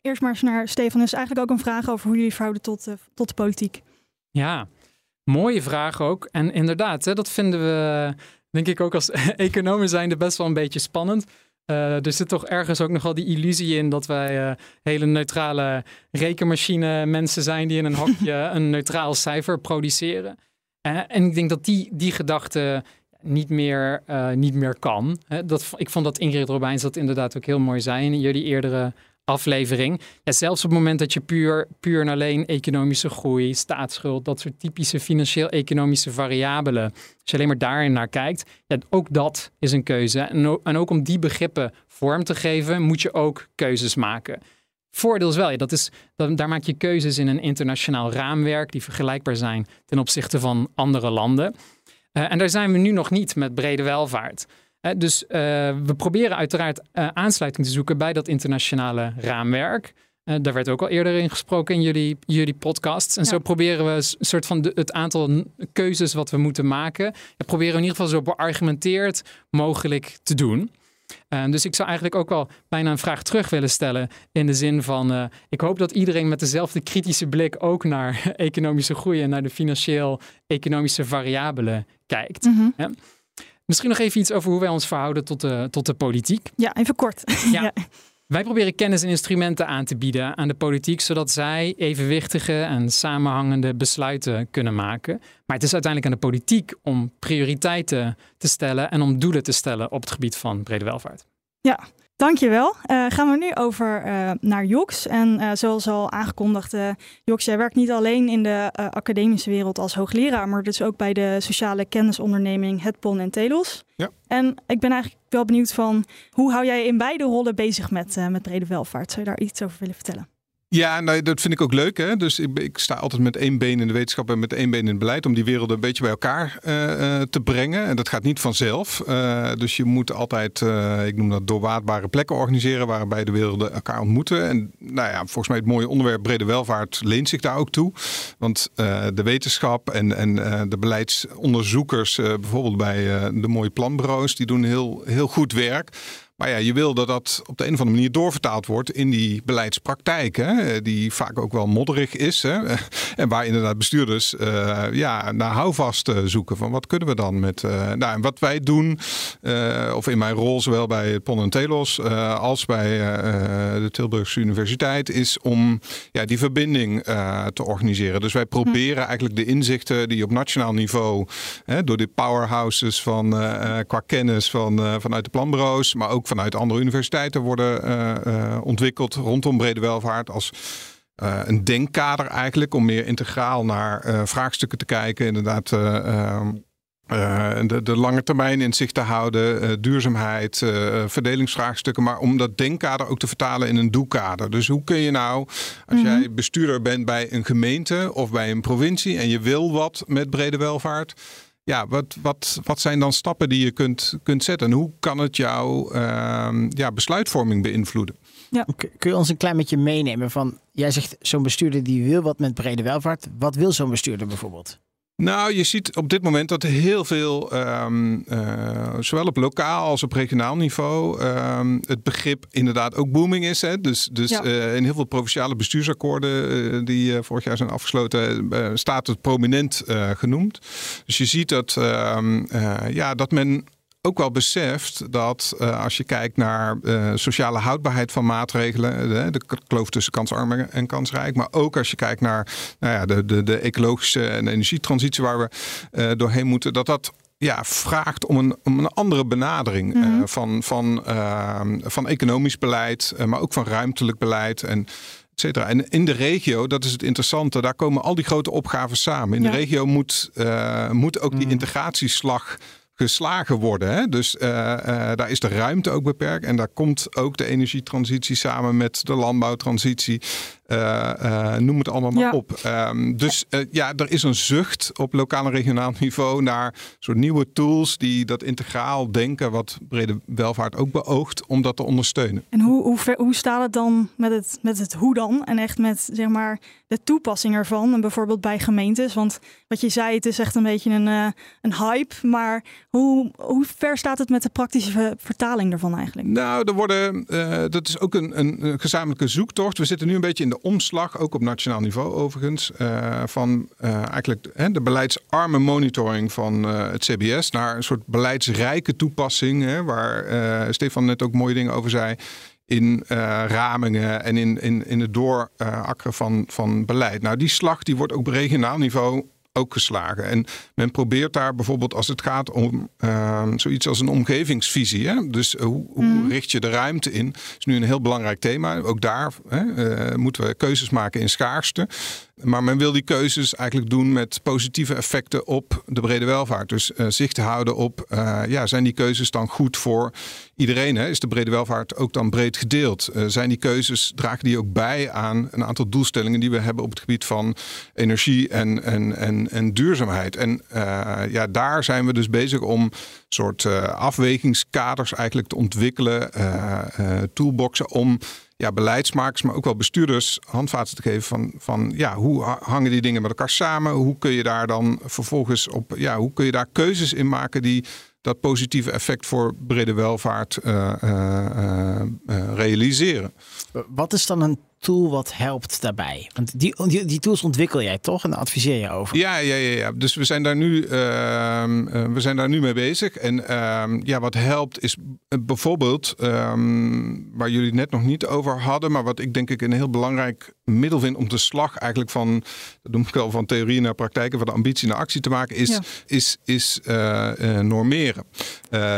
Eerst maar eens naar Stefan. is eigenlijk ook een vraag over hoe jullie verhouden tot, uh, tot de politiek. Ja, mooie vraag ook. En inderdaad, hè, dat vinden we, denk ik ook als economen zijnde best wel een beetje spannend. Uh, er zit toch ergens ook nogal die illusie in dat wij uh, hele neutrale rekenmachine mensen zijn die in een hokje een neutraal cijfer produceren. Uh, en ik denk dat die, die gedachte niet meer, niet meer kan. dat, ik vond dat Ingrid Robijns dat inderdaad ook heel mooi zei in jullie eerdere aflevering. Ja, zelfs op het moment dat je puur, puur en alleen economische groei, staatsschuld, dat soort typische financieel-economische variabelen, als je alleen maar daarin naar kijkt, ook dat is een keuze. En, en ook om die begrippen vorm te geven, moet je ook keuzes maken. Voordeel is wel, dat is, daar maak je keuzes in een internationaal raamwerk die vergelijkbaar zijn ten opzichte van andere landen. Uh, en daar zijn we nu nog niet met brede welvaart dus uh, we proberen uiteraard uh, aansluiting te zoeken bij dat internationale raamwerk. Uh, daar werd ook al eerder in gesproken in jullie, jullie podcasts. En ja. zo proberen we een soort van de, het aantal keuzes wat we moeten maken. En proberen we in ieder geval zo beargumenteerd mogelijk te doen. dus ik zou eigenlijk ook wel bijna een vraag terug willen stellen. In de zin van: ik hoop dat iedereen met dezelfde kritische blik ook naar economische groei en naar de financieel-economische variabelen kijkt. Mm -hmm. Misschien nog even iets over hoe wij ons verhouden tot de, tot de politiek. Ja, even kort. Ja. Wij proberen kennis en instrumenten aan te bieden aan de politiek, zodat zij evenwichtige en samenhangende besluiten kunnen maken. Maar het is uiteindelijk aan de politiek om prioriteiten te stellen en om doelen te stellen op het gebied van brede welvaart. Ja, Dankjewel. Uh, gaan we nu over uh, naar Joks. En uh, zoals al aangekondigd, Joks, jij werkt niet alleen in de academische wereld als hoogleraar, maar dus ook bij de sociale kennisonderneming Hetpon en Telos. Ja. En ik ben eigenlijk wel benieuwd van, hoe hou jij in beide rollen bezig met, met brede welvaart? Zou je daar iets over willen vertellen? Ja, nou, dat vind ik ook leuk. Hè? Dus ik, ik, sta altijd met één been in de wetenschap en met één been in het beleid. Om die werelden een beetje bij elkaar uh, te brengen. En dat gaat niet vanzelf. Uh, dus je moet altijd, ik noem dat doorwaadbare plekken organiseren. Waar beide werelden elkaar ontmoeten. En nou ja, volgens mij het mooie onderwerp brede welvaart leent zich daar ook toe. Want de wetenschap en, en de beleidsonderzoekers, bijvoorbeeld bij de mooie planbureaus, die doen heel, heel goed werk. Maar ja, je wil dat dat op de een of andere manier doorvertaald wordt in die beleidspraktijk. Hè, die vaak ook wel modderig is. Hè, en waar inderdaad bestuurders uh, ja, naar houvast zoeken. Van wat kunnen we dan met. Uh, nou, en wat wij doen, uh, of in mijn rol, zowel bij Pon en Telos als bij de Tilburgse Universiteit, is om ja, die verbinding te organiseren. Dus wij proberen eigenlijk de inzichten die op nationaal niveau hè, door de powerhouses van qua kennis van, vanuit de planbureaus, maar ook vanuit andere universiteiten worden uh, ontwikkeld rondom brede welvaart als uh, een denkkader eigenlijk om meer integraal naar vraagstukken te kijken. Inderdaad, de, de, lange termijn in zicht te houden, duurzaamheid, verdelingsvraagstukken, maar om dat denkkader ook te vertalen in een doelkader. Dus hoe kun je nou, als jij mhm. bestuurder bent bij een gemeente of bij een provincie en je wil wat met brede welvaart, ja, wat, wat, wat zijn dan stappen die je kunt, kunt zetten? En hoe kan het jouw uh, ja, besluitvorming beïnvloeden? Ja. Kun je ons een klein beetje meenemen van, jij zegt zo'n bestuurder die wil wat met brede welvaart. Wat wil zo'n bestuurder bijvoorbeeld? Nou, je ziet op dit moment dat er heel veel, um, uh, zowel op lokaal als op regionaal niveau, um, het begrip inderdaad ook booming is. Hè? Dus, dus ja. uh, in heel veel provinciale bestuursakkoorden uh, die vorig jaar zijn afgesloten, staat het prominent genoemd. Dus je ziet dat, um, ja, dat men ook wel beseft dat uh, als je kijkt naar uh, sociale houdbaarheid van maatregelen, de, de kloof tussen kansarm en kansrijk, maar ook als je kijkt naar nou ja, de, de, de ecologische en energietransitie waar we uh, doorheen moeten, dat dat ja, vraagt om een, om een andere benadering mm -hmm. van, van, van economisch beleid, maar ook van ruimtelijk beleid. En en in de regio, dat is het interessante, daar komen al die grote opgaven samen. In ja. de regio moet, uh, moet ook die mhm. integratieslag geslagen worden. Hè? Dus uh, uh, daar is de ruimte ook beperkt. En daar komt ook de energietransitie samen met de landbouwtransitie. Uh, noem het allemaal maar op. Um, dus ja, er is een zucht op lokaal en regionaal niveau naar soort nieuwe tools die dat integraal denken, wat brede welvaart ook beoogt, om dat te ondersteunen. En hoe, hoe, ver, hoe staat het dan met het, met het hoe dan? En echt met zeg maar de toepassing ervan. En bijvoorbeeld bij gemeentes. Want wat je zei, het is echt een beetje een, uh, een hype. Maar hoe, hoe ver staat het met de praktische vertaling ervan eigenlijk? Nou, er worden, uh, dat is ook een, een, gezamenlijke zoektocht. We zitten nu een beetje in de omslag, ook op nationaal niveau overigens, uh, van eigenlijk de beleidsarme monitoring van het CBS naar een soort beleidsrijke toepassing, hè, waar Stefan net ook mooie dingen over zei in ramingen en in, in, in het doorakkeren van, van beleid. Nou, die slag die wordt ook op regionaal niveau ook geslagen. En men probeert daar bijvoorbeeld als het gaat om uh, zoiets als een omgevingsvisie. Hè? Dus hoe, hoe mhm. richt je de ruimte in? Dat is nu een heel belangrijk thema. Ook daar hè, uh, moeten we keuzes maken in schaarste. Maar men wil die keuzes eigenlijk doen met positieve effecten op de brede welvaart. Dus uh, zicht houden op, uh, ja, zijn die keuzes dan goed voor iedereen? Hè? Is de brede welvaart ook dan breed gedeeld? Uh, zijn die keuzes, dragen die ook bij aan een aantal doelstellingen die we hebben op het gebied van energie en, en, en, en duurzaamheid? En ja, daar zijn we dus bezig om soort afwegingskaders eigenlijk te ontwikkelen, toolboxen om ja, beleidsmakers, maar ook wel bestuurders handvaten te geven van, van ja, hoe hangen die dingen met elkaar samen? Hoe kun je daar dan vervolgens op, ja, hoe kun je daar keuzes in maken die dat positieve effect voor brede welvaart realiseren? Wat is dan een tool wat helpt daarbij? Want die, die, die, tools ontwikkel jij toch en adviseer je over? Ja, ja, ja, ja. dus we zijn daar nu, uh, we zijn daar nu mee bezig. En uh, ja, wat helpt is bijvoorbeeld, um, waar jullie het net nog niet over hadden, maar wat ik denk ik een heel belangrijk middel vind om de slag eigenlijk van, dat noem ik wel van theorie naar praktijk, van de ambitie naar actie te maken, is, ja. is, is uh, normeren.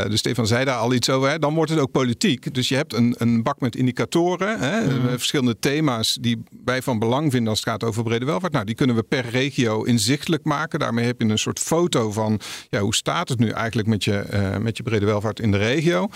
dus Stefan zei daar al iets over. Hè? Dan wordt het ook politiek. Dus je hebt een, een bak met indicatoren, hè? Mm. verschillende thema's die wij van belang vinden als het gaat over brede welvaart. Nou, die kunnen we per regio inzichtelijk maken. Daarmee heb je een soort foto van ja, hoe staat het nu eigenlijk met je, uh, met je brede welvaart in de regio.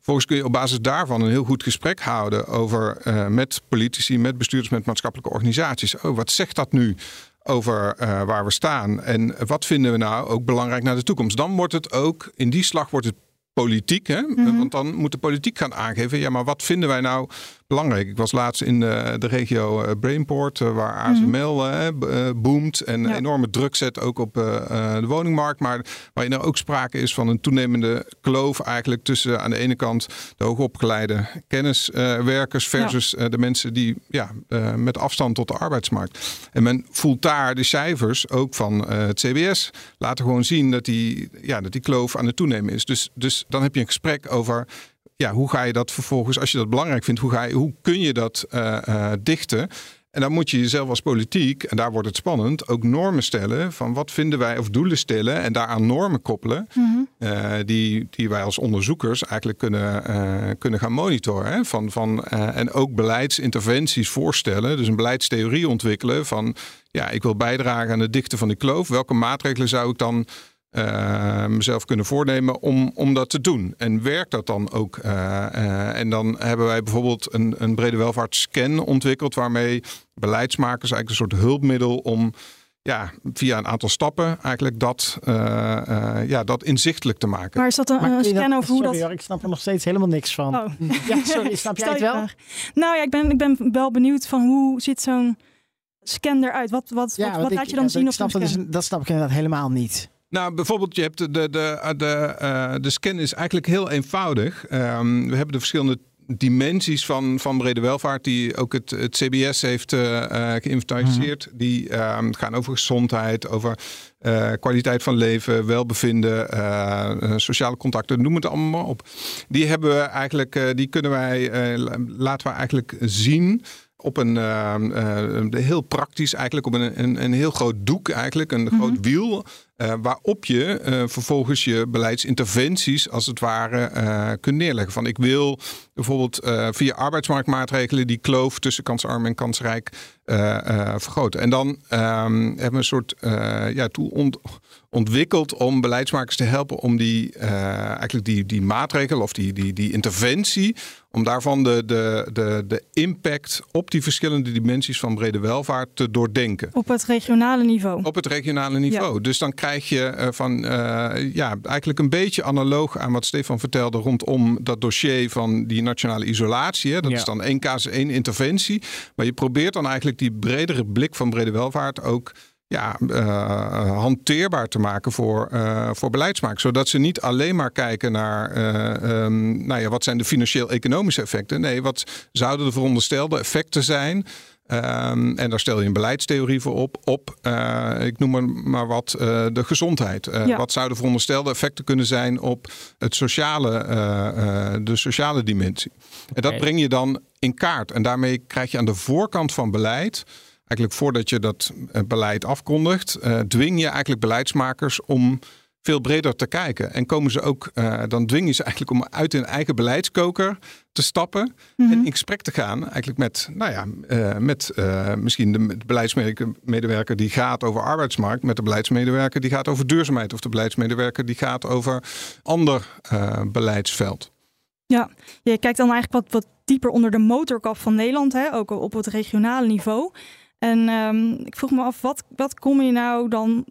Volgens kun je op basis daarvan een heel goed gesprek houden over uh, met politici, met bestuurders, met maatschappelijke organisaties. Oh, wat zegt dat nu? over uh, waar we staan. En wat vinden we nou ook belangrijk naar de toekomst? Dan wordt het ook, in die slag wordt het politiek. Hè? Mm -hmm. Want dan moet de politiek gaan aangeven, ja, maar wat vinden wij nou belangrijk. Ik was laatst in de, de regio Brainport, waar ASML boomt en Ja. enorme druk zet ook op de woningmarkt. Maar waarin er ook sprake is van een toenemende kloof eigenlijk tussen aan de ene kant de hoogopgeleide kenniswerkers versus de mensen die ja, met afstand tot de arbeidsmarkt. En men voelt daar de cijfers ook van het CBS laten gewoon zien dat die, ja, dat die kloof aan het toenemen is. Dus, dus dan heb je een gesprek over ja, hoe ga je dat vervolgens, als je dat belangrijk vindt, hoe, ga je, hoe kun je dat uh, uh, dichten? En dan moet je jezelf als politiek, en daar wordt het spannend, ook normen stellen van wat vinden wij, of doelen stellen en daaraan normen koppelen, mm-hmm. uh, die, die wij als onderzoekers eigenlijk kunnen, kunnen gaan monitoren. Hè? Van, van, en ook beleidsinterventies voorstellen, dus een beleidstheorie ontwikkelen van ja, ik wil bijdragen aan het dichten van die kloof. Welke maatregelen zou ik dan uh, mezelf kunnen voornemen om, om dat te doen. En werkt dat dan ook? Uh, uh, en dan hebben wij bijvoorbeeld een, een brede welvaartsscan ontwikkeld, waarmee beleidsmakers eigenlijk een soort hulpmiddel om ja, via een aantal stappen eigenlijk dat, ja, dat inzichtelijk te maken. Maar is dat een, een scan over hoe sorry, dat... Hoor, ik snap er nog steeds helemaal niks van. Oh. Ja, sorry, snap jij het wel? vraag. Nou ja, ik ben, ik ben wel benieuwd van hoe ziet zo'n scan eruit? Wat, wat, Ja, wat, want wat ik- laat je dan ja, zien op zo'n dat, scan? dat snap ik inderdaad helemaal niet. Nou, bijvoorbeeld, je hebt de, de, de, de, eh, de scan is eigenlijk heel eenvoudig. Ehm, we hebben de verschillende dimensies van, van brede welvaart die ook het, het CBS heeft eh, eh, geïnventariseerd. Die ehm, gaan over gezondheid, over eh, kwaliteit van leven, welbevinden, eh, eh, sociale contacten, noem het allemaal maar op. Die hebben we eigenlijk, eh, die kunnen wij, eh, la- laten we eigenlijk zien op een ehm, eh, heel praktisch eigenlijk op een, een, een heel groot doek eigenlijk een groot wiel eh, waarop je eh, vervolgens je beleidsinterventies als het ware eh, kunt neerleggen van ik wil bijvoorbeeld via arbeidsmarktmaatregelen die kloof tussen kansarm en kansrijk vergroten en dan ehm, hebben we een soort ja, tool ont- ontwikkeld om beleidsmakers te helpen om die eigenlijk die, die maatregel of die, die, die interventie om daarvan de, de, de, de impact op die verschillende dimensies van brede welvaart te doordenken. Op het regionale niveau. Op het regionale niveau. Dus dan krijg je eh, van eh, ja, eigenlijk een beetje analoog aan wat Stefan vertelde rondom dat dossier van die nationale isolatie. Hè. Dat Ja. is dan één casus, één interventie. Maar je probeert dan eigenlijk die bredere blik van brede welvaart ook ja, eh, hanteerbaar te maken voor, eh, voor beleidsmakers. Zodat ze niet alleen maar kijken naar ehm, nou ja, wat zijn de financieel-economische effecten. Nee, wat zouden de veronderstelde effecten zijn Ehm, en daar stel je een beleidstheorie voor op. Op, eh, ik noem maar, maar wat, eh, de gezondheid. Eh, Ja. Wat zouden veronderstelde effecten kunnen zijn op het sociale, de sociale dimensie? En dat breng je dan in kaart. En daarmee krijg je aan de voorkant van beleid, eigenlijk voordat je dat beleid afkondigt, dwing je eigenlijk beleidsmakers om veel breder te kijken. En komen ze ook, eh, dan dwing je ze eigenlijk om uit hun eigen beleidskoker te stappen Mhm. en in gesprek te gaan. Eigenlijk met, nou ja, eh, met eh, misschien de beleidsmedewerker die gaat over arbeidsmarkt, met de beleidsmedewerker die gaat over duurzaamheid, of de beleidsmedewerker die gaat over ander beleidsveld. Je kijkt dan eigenlijk wat, wat dieper onder de motorkap van Nederland, hè? ook op het regionale niveau. En ehm, ik vroeg me af, wat, wat kom je nou dan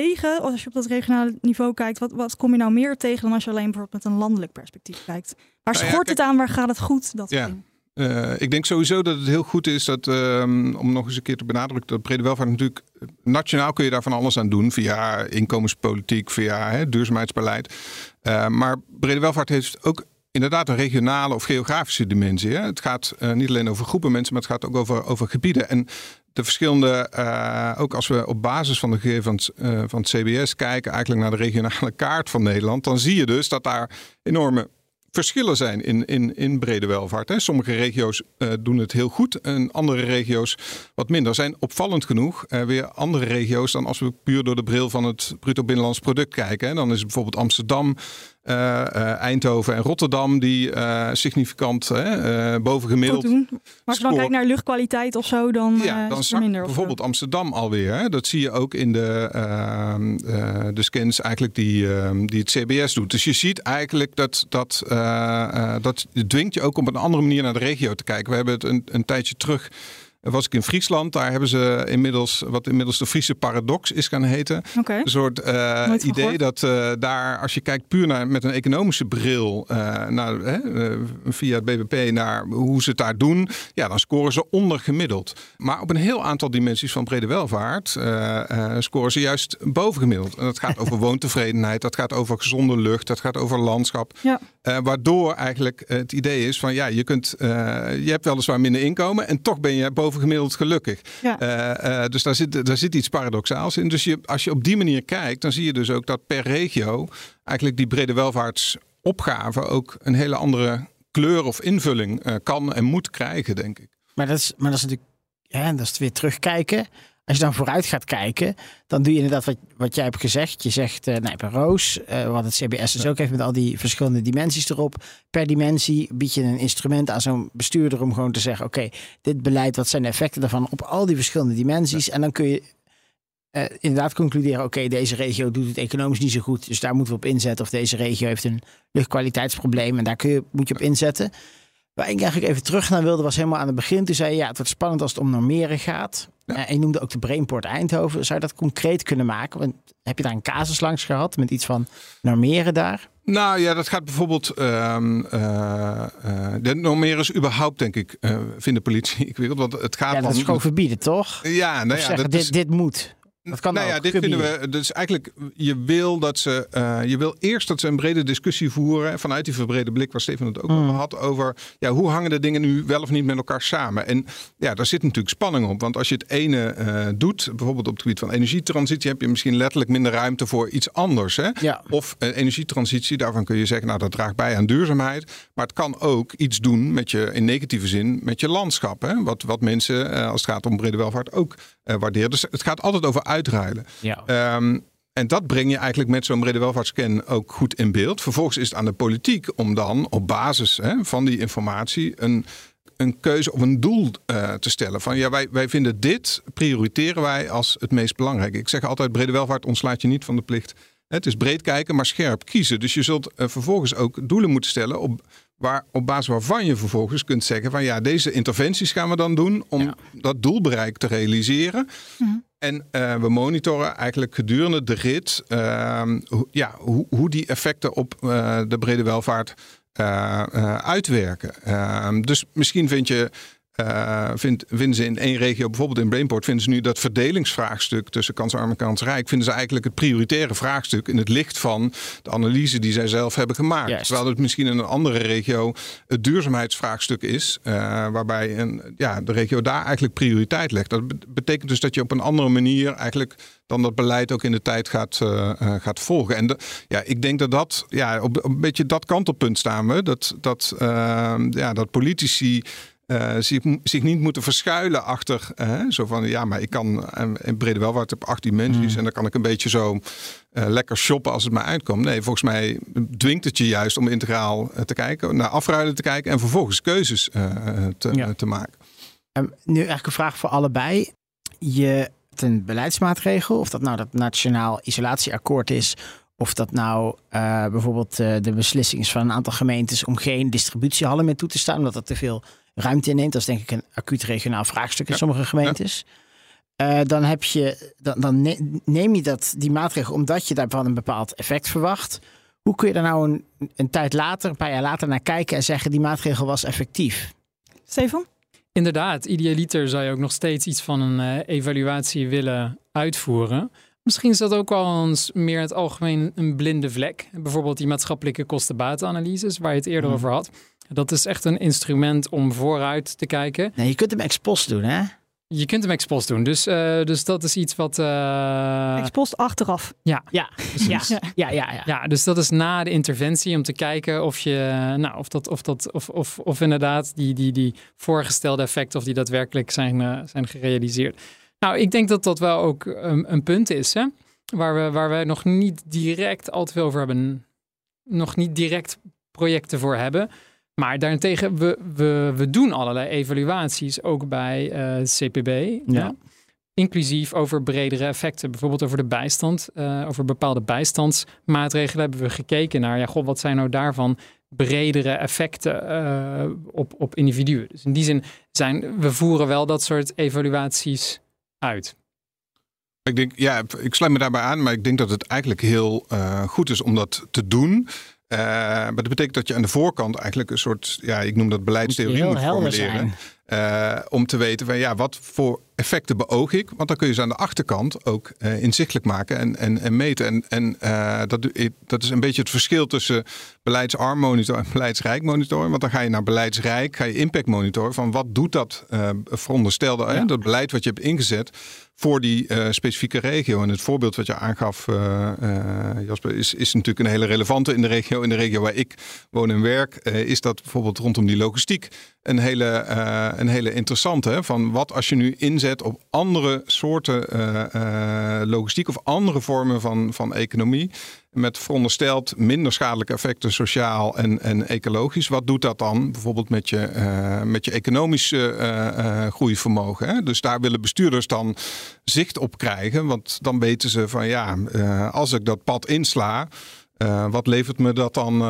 tegen als je op dat regionale niveau kijkt? Wat, wat kom je nou meer tegen dan als je alleen bijvoorbeeld met een landelijk perspectief kijkt? Waar Nou schort het aan? Waar gaat het goed? Dat Ja. Eh, ik denk sowieso dat het heel goed is dat, ehm, om nog eens een keer te benadrukken, dat brede welvaart natuurlijk, nationaal kun je daar van alles aan doen, via inkomenspolitiek, via hè, duurzaamheidsbeleid. Eh, maar brede welvaart heeft ook inderdaad een regionale of geografische dimensie. Hè. Het gaat eh, niet alleen over groepen mensen, maar het gaat ook over, over gebieden. En de verschillende, eh, ook als we op basis van de gegevens eh, van het CBS kijken, eigenlijk naar de regionale kaart van Nederland, dan zie je dus dat daar enorme verschillen zijn in, in, in brede welvaart. Hè. Sommige regio's eh, doen het heel goed en andere regio's wat minder. Er zijn opvallend genoeg eh, weer andere regio's dan als we puur door de bril van het bruto binnenlands product kijken. Hè. Dan is bijvoorbeeld Amsterdam, eh, eh, Eindhoven en Rotterdam die eh, significant eh, boven Goed gemiddeld doen. Maar als je dan kijkt naar luchtkwaliteit of zo, dan, eh, ja, dan er zakt minder. zo. bijvoorbeeld Amsterdam alweer. Hè? Dat zie je ook in de, ehm, eh, de scans eigenlijk die, ehm, die het CBS doet. Dus je ziet eigenlijk dat dat, eh, eh, dat dwingt je ook op een andere manier naar de regio te kijken. We hebben het een, een tijdje terug was ik in Friesland. Daar hebben ze inmiddels, wat inmiddels de Friese paradox is gaan heten. Een soort eh, idee dat eh, daar, als je kijkt puur naar, met een economische bril eh, naar, via het BBP naar hoe ze het daar doen, ja, dan scoren ze ondergemiddeld. Maar op een heel aantal dimensies van brede welvaart scoren ze juist bovengemiddeld. En dat gaat over woontevredenheid, dat gaat over gezonde lucht, dat gaat over landschap. Ja. Waardoor eigenlijk het idee is van ja, je, kunt, je hebt weliswaar minder inkomen en toch ben je bovengemiddeld gelukkig. Ja. Eh, eh, dus daar zit, daar zit iets paradoxaals in. Dus je, als je op die manier kijkt, dan zie je dus ook dat per regio eigenlijk die brede welvaartsopgave ook een hele andere kleur of invulling eh, kan en moet krijgen, denk ik. Maar dat is, maar dat is natuurlijk, hè, dat is weer terugkijken. Als je dan vooruit gaat kijken, dan doe je inderdaad wat, wat jij hebt gezegd. Je zegt, eh nee, bij Roos, eh, wat het CBS dus ook heeft met al die verschillende dimensies erop. Per dimensie bied je een instrument aan zo'n bestuurder om gewoon te zeggen, oké, dit beleid, wat zijn de effecten daarvan op al die verschillende dimensies? En dan kun je eh, inderdaad concluderen, oké, deze regio doet het economisch niet zo goed, dus daar moeten we op inzetten. Of deze regio heeft een luchtkwaliteitsprobleem en daar kun je, moet je op inzetten. Waar ik eigenlijk even terug naar wilde, was helemaal aan het begin. Toen zei je, ja, het wordt spannend als het om normeren gaat. Ja. Eh, en je noemde ook de Brainport Eindhoven. Zou je dat concreet kunnen maken? Want heb je daar een casus langs gehad met iets van normeren daar? Nou ja, dat gaat bijvoorbeeld. eh, de normeren is überhaupt, denk ik, vindt de politie ingewikkeld. Want het gaat Ja, dat is gewoon verbieden, toch? Ja, nou ja, zeggen, dat dit, is, dit moet. Dat kan nou ja, dit vinden we. Dus eigenlijk, je wil dat ze. eh, je wil eerst dat ze een brede discussie voeren. Vanuit die verbrede blik, waar Steven het ook Mm. over had. Over ja, hoe hangen de dingen nu wel of niet met elkaar samen. En ja, daar zit natuurlijk spanning op. Want als je het ene eh, doet, bijvoorbeeld op het gebied van energietransitie, heb je misschien letterlijk minder ruimte voor iets anders. Hè? Ja. Of eh, energietransitie, daarvan kun je zeggen, nou dat draagt bij aan duurzaamheid. Maar het kan ook iets doen met je, in negatieve zin, met je landschap. Hè? Wat, wat mensen, als het gaat om brede welvaart, ook waarderen. Dus het gaat altijd over uitruilen. Ja. Ehm, en dat breng je eigenlijk met zo'n brede welvaartscan ook goed in beeld. Vervolgens is het aan de politiek om dan op basis hè, van die informatie een, een keuze of een doel eh, te stellen. Van ja, wij, wij vinden dit, prioriteren wij als het meest belangrijke. Ik zeg altijd, brede welvaart ontslaat je niet van de plicht. Het is breed kijken, maar scherp kiezen. Dus je zult eh, vervolgens ook doelen moeten stellen op, waar, op basis waarvan je vervolgens kunt zeggen van ja, deze interventies gaan we dan doen om Ja. dat doelbereik te realiseren. En eh, we monitoren eigenlijk gedurende de rit ehm, hoe- ja, hoe, hoe die effecten op eh, de brede welvaart eh, uitwerken. Ehm, dus misschien vind je. Vindt, vinden ze in één regio, bijvoorbeeld in Brainport, vinden ze nu dat verdelingsvraagstuk tussen kansarm en kansrijk, vinden ze eigenlijk het prioritaire vraagstuk in het licht van de analyse die zij zelf hebben gemaakt. Terwijl het misschien in een andere regio het duurzaamheidsvraagstuk is, eh, waarbij een, ja, de regio daar eigenlijk prioriteit legt. Dat be- betekent dus dat je op een andere manier eigenlijk dan dat beleid ook in de tijd gaat, eh, gaat volgen. En de, ja, ik denk dat dat, ja, op, op een beetje dat kantelpunt staan we. Dat, dat, eh, ja, dat politici eh, zich, zich niet moeten verschuilen achter zo van ja, maar ik kan eh, in brede welvaart op acht dimensies en dan kan ik een beetje zo eh, lekker shoppen als het mij uitkomt. Nee, volgens mij dwingt het je juist om integraal te kijken, naar afruilen te kijken en vervolgens keuzes eh, te, Ja. te maken. Ehm, nu eigenlijk een vraag voor allebei. Je hebt een beleidsmaatregel, of dat nou dat nationaal isolatieakkoord is, of dat nou eh, bijvoorbeeld eh, de beslissing is van een aantal gemeentes om geen distributiehallen meer toe te staan, omdat dat te veel ruimte inneemt. Dat is denk ik een acuut regionaal vraagstuk in Ja. sommige gemeentes. Eh, dan, heb je, dan, dan ne- neem je dat, die maatregel omdat je daarvan een bepaald effect verwacht. Hoe kun je daar nou een, een tijd later, een paar jaar later naar kijken en zeggen die maatregel was effectief? Stefan? Inderdaad, idealiter zou je ook nog steeds iets van een eh, evaluatie willen uitvoeren. Misschien is dat ook wel eens meer in het algemeen een blinde vlek. Bijvoorbeeld die maatschappelijke kosten-batenanalyses waar je het eerder Mhm. over had. Dat is echt een instrument om vooruit te kijken. Nee, je kunt hem ex post doen, hè? Je kunt hem ex post doen, dus, eh, dus dat is iets wat... eh, Expost achteraf. Ja, ja, ja, ja, ja. Ja, dus dat is na de interventie om te kijken of je, nou, of dat, of dat, of, of, of inderdaad die, die, die voorgestelde effecten, of die daadwerkelijk zijn, eh, zijn gerealiseerd. Nou, ik denk dat dat wel ook een, een punt is, hè? Waar we, waar we nog niet direct al te veel over hebben, nog niet direct projecten voor hebben. Maar daarentegen, we, we, we doen allerlei evaluaties, ook bij eh, CPB. Ja. Inclusief over bredere effecten. Bijvoorbeeld over de bijstand. eh, over bepaalde bijstandsmaatregelen hebben we gekeken naar, ja, god, wat zijn nou daarvan bredere effecten uh, op, op individuen. Dus in die zin zijn we voeren wel dat soort evaluaties uit. Ik denk, ja, ik sluit me daarbij aan, maar ik denk dat het eigenlijk heel uh, goed is om dat te doen. Uh, maar dat betekent dat je aan de voorkant eigenlijk een soort, ja, ik noem dat beleidstheorie moet, moet formuleren. Uh, om te weten van ja, wat voor effecten beoog ik? Want dan kun je ze aan de achterkant ook uh, inzichtelijk maken en, en, en meten. En, en dat, dat is een beetje het verschil tussen beleidsarm monitor en beleidsrijk monitor. Want dan ga je naar beleidsrijk, ga je impact monitor van wat doet dat veronderstelde, ja. dat beleid wat je hebt ingezet voor die uh, specifieke regio. En het voorbeeld wat je aangaf, uh, uh, Jasper, is, is natuurlijk een hele relevante in de regio. In de regio waar ik woon en werk, is dat bijvoorbeeld rondom die logistiek een hele, een hele interessante. Van wat als je nu inzet op andere soorten logistiek of andere vormen van, van economie met verondersteld minder schadelijke effecten sociaal en, en ecologisch. Wat doet dat dan bijvoorbeeld met je, uh, met je economische uh, uh, groeivermogen? Hè? Dus daar willen bestuurders dan zicht op krijgen. Want dan weten ze van ja, als ik dat pad insla, wat levert me dat dan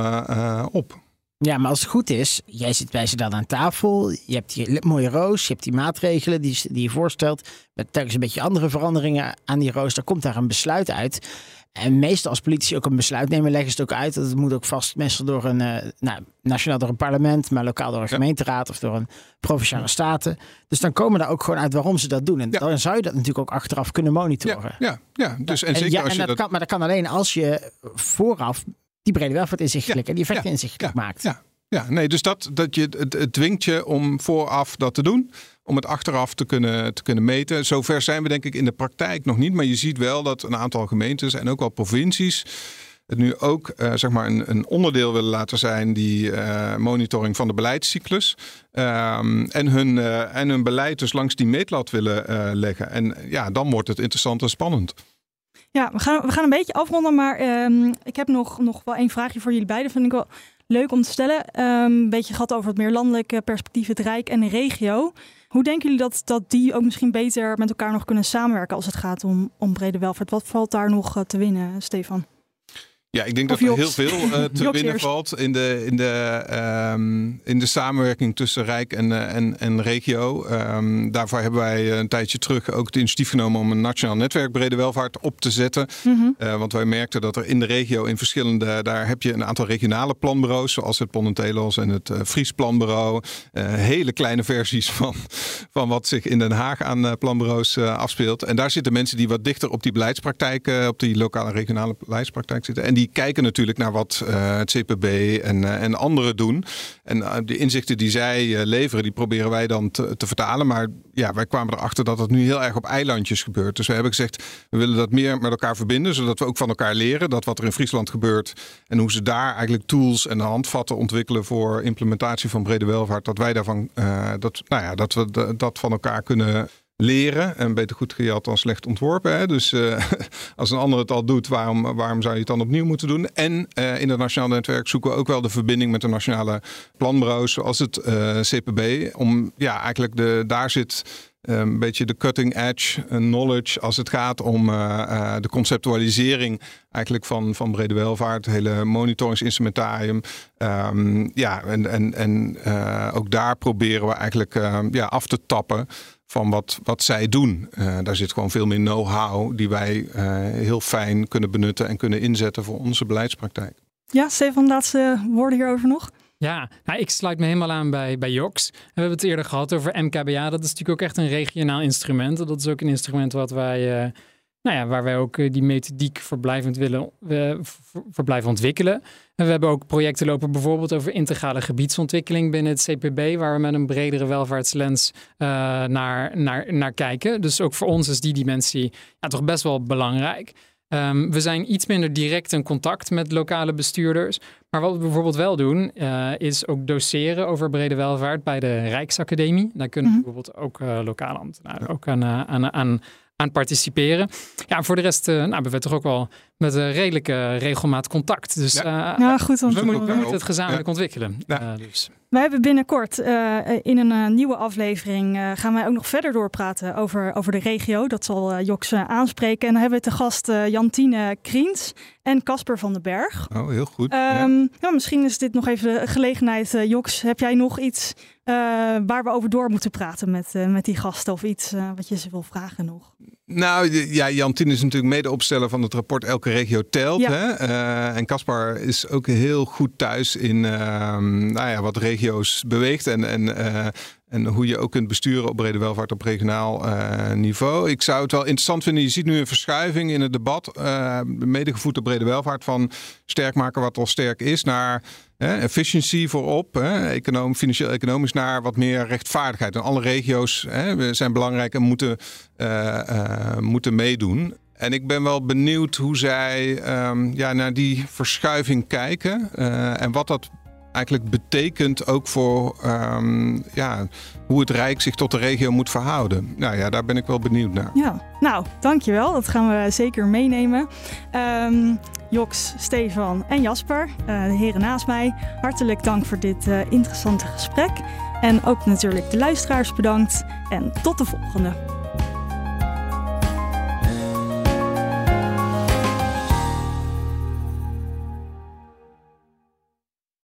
op? Ja, maar als het goed is, jij zit bij ze dan aan tafel. Je hebt die mooie roos, je hebt die maatregelen die, die je voorstelt. Met telkens een beetje andere veranderingen aan die roos. Dan komt daar een besluit uit. En meestal als politici ook een besluit nemen, leggen ze het ook uit. Dat het moet ook vast meestal door een, uh, nou, nationaal door een parlement, maar lokaal door een gemeenteraad of door een provinciale staten. Dus dan komen daar ook gewoon uit waarom ze dat doen. En dan zou je dat natuurlijk ook achteraf kunnen monitoren. Ja, ja, dus en, zeker als je dat, dat... Kan, maar dat kan alleen als je vooraf die brede welvaart inzichtelijk en die effecten inzichtelijk maakt. Ja, ja, nee, dus dat, dat je, het, dwingt je om vooraf dat te doen om het achteraf te kunnen, te kunnen meten. Zover zijn we denk ik in de praktijk nog niet. Maar je ziet wel dat een aantal gemeentes en ook wel provincies het nu ook uh, zeg maar een, een, onderdeel willen laten zijn, die uh, monitoring van de beleidscyclus. Um, en, hun, uh, en hun beleid dus langs die meetlat willen leggen. En ja, dan wordt het interessant en spannend. Ja, we gaan, we gaan een beetje afronden, maar um, ik heb nog, nog wel één vraagje voor jullie beiden. Vind ik wel leuk om te stellen. Um, een beetje gehad over het meer landelijke perspectief, het Rijk en de regio. Hoe denken jullie dat, dat die ook misschien beter met elkaar nog kunnen samenwerken als het gaat om, om brede welvaart? Wat valt daar nog te winnen, Stefan? Ja, ik denk dat er heel veel uh, te winnen valt in de, in, de, um, in de samenwerking tussen Rijk en, uh, en, en regio. Um, daarvoor hebben wij een tijdje terug ook het initiatief genomen om een nationaal netwerk brede welvaart op te zetten. Mm -hmm. uh, want wij merkten dat er in de regio in verschillende, daar heb je een aantal regionale planbureaus, zoals het Ponnentelos en het Fries Planbureau. hele kleine versies van, van wat zich in Den Haag aan planbureaus afspeelt. En daar zitten mensen die wat dichter op die beleidspraktijk, op die lokale regionale beleidspraktijk zitten. En die kijken natuurlijk naar wat uh, het CPB en, uh, en anderen doen. En uh, de inzichten die zij leveren, die proberen wij dan te, te, vertalen. Maar ja, wij kwamen erachter dat het nu heel erg op eilandjes gebeurt. Dus we hebben gezegd, we willen dat meer met elkaar verbinden, zodat we ook van elkaar leren dat wat er in Friesland gebeurt en hoe ze daar eigenlijk tools en handvatten ontwikkelen voor implementatie van brede welvaart, dat wij daarvan, dat, nou ja, dat we dat van elkaar kunnen leren. En beter goed gejat dan slecht ontworpen. Hè? Dus uh, als een ander het al doet, waarom, waarom zou je het dan opnieuw moeten doen? En uh, in het nationaal netwerk zoeken we ook wel de verbinding met de nationale planbureaus, zoals het eh, CPB. Om ja, eigenlijk de, daar zit een beetje de cutting edge knowledge als het gaat om de conceptualisering eigenlijk van, van brede welvaart, het hele monitoringsinstrumentarium. Um, ja, en, en, en ook daar proberen we eigenlijk ja, af te tappen van wat, wat zij doen. Uh, daar zit gewoon veel meer know-how die wij uh, heel fijn kunnen benutten en kunnen inzetten voor onze beleidspraktijk. Ja, Stefan, laatste woorden hierover nog. Ja, nou, ik sluit me helemaal aan bij, bij JOX. We hebben het eerder gehad over MKBA. Dat is natuurlijk ook echt een regionaal instrument. Dat is ook een instrument wat wij, uh, nou ja, waar wij ook die methodiek verblijvend willen verblijven ontwikkelen. En we hebben ook projecten lopen bijvoorbeeld over integrale gebiedsontwikkeling binnen het CPB, waar we met een bredere welvaartslens uh, naar, naar, naar kijken. Dus ook voor ons is die dimensie ja, toch best wel belangrijk. Um, we zijn iets minder direct in contact met lokale bestuurders. Maar wat we bijvoorbeeld wel doen, uh, is ook doseren over brede welvaart bij de Rijksacademie. Daar kunnen mm -hmm. bijvoorbeeld ook uh, lokale ambtenaren ook aan, aan, aan, aan participeren. Ja, voor de rest uh, nou, hebben we toch ook wel met een redelijke regelmaat contact. Dus Ja. eh, Nou, goed om we we, te moeten we het gezamenlijk Ja. ontwikkelen. Ja. Eh, dus. Wij hebben binnenkort eh, in een eh, nieuwe aflevering eh, gaan wij ook nog verder doorpraten over, over de regio. Dat zal eh, Joks eh, aanspreken. En dan hebben we te gast eh, Jantine Kriens en Casper van den Berg. Oh, heel goed. Ja. Ehm, ja, misschien is dit nog even de gelegenheid. eh, Joks, heb jij nog iets eh, waar we over door moeten praten met, eh, met die gasten? Of iets eh, wat je ze wil vragen nog? Nou ja, Jantien is natuurlijk medeopsteller van het rapport Elke Regio Telt. Ja. Hè? Eh, en Caspar is ook heel goed thuis in ehm, nou ja, wat regio's beweegt. En, en, eh, en hoe je ook kunt besturen op brede welvaart op regionaal eh, niveau. Ik zou het wel interessant vinden. Je ziet nu een verschuiving in het debat. medegevoed op brede welvaart van sterk maken wat al sterk is. Naar efficiency voorop. Econom, financieel-economisch naar wat meer rechtvaardigheid. En alle regio's hè, zijn belangrijk en moeten, eh, eh, moeten meedoen. En ik ben wel benieuwd hoe zij ehm, ja, naar die verschuiving kijken. eh, en wat dat eigenlijk betekent ook voor ehm, ja, hoe het Rijk zich tot de regio moet verhouden. Nou ja, daar ben ik wel benieuwd naar. Ja, nou, dankjewel. Dat gaan we zeker meenemen. Ehm, Joks, Stefan en Jasper, eh, de heren naast mij, hartelijk dank voor dit eh, interessante gesprek. En ook natuurlijk de luisteraars bedankt. En tot de volgende.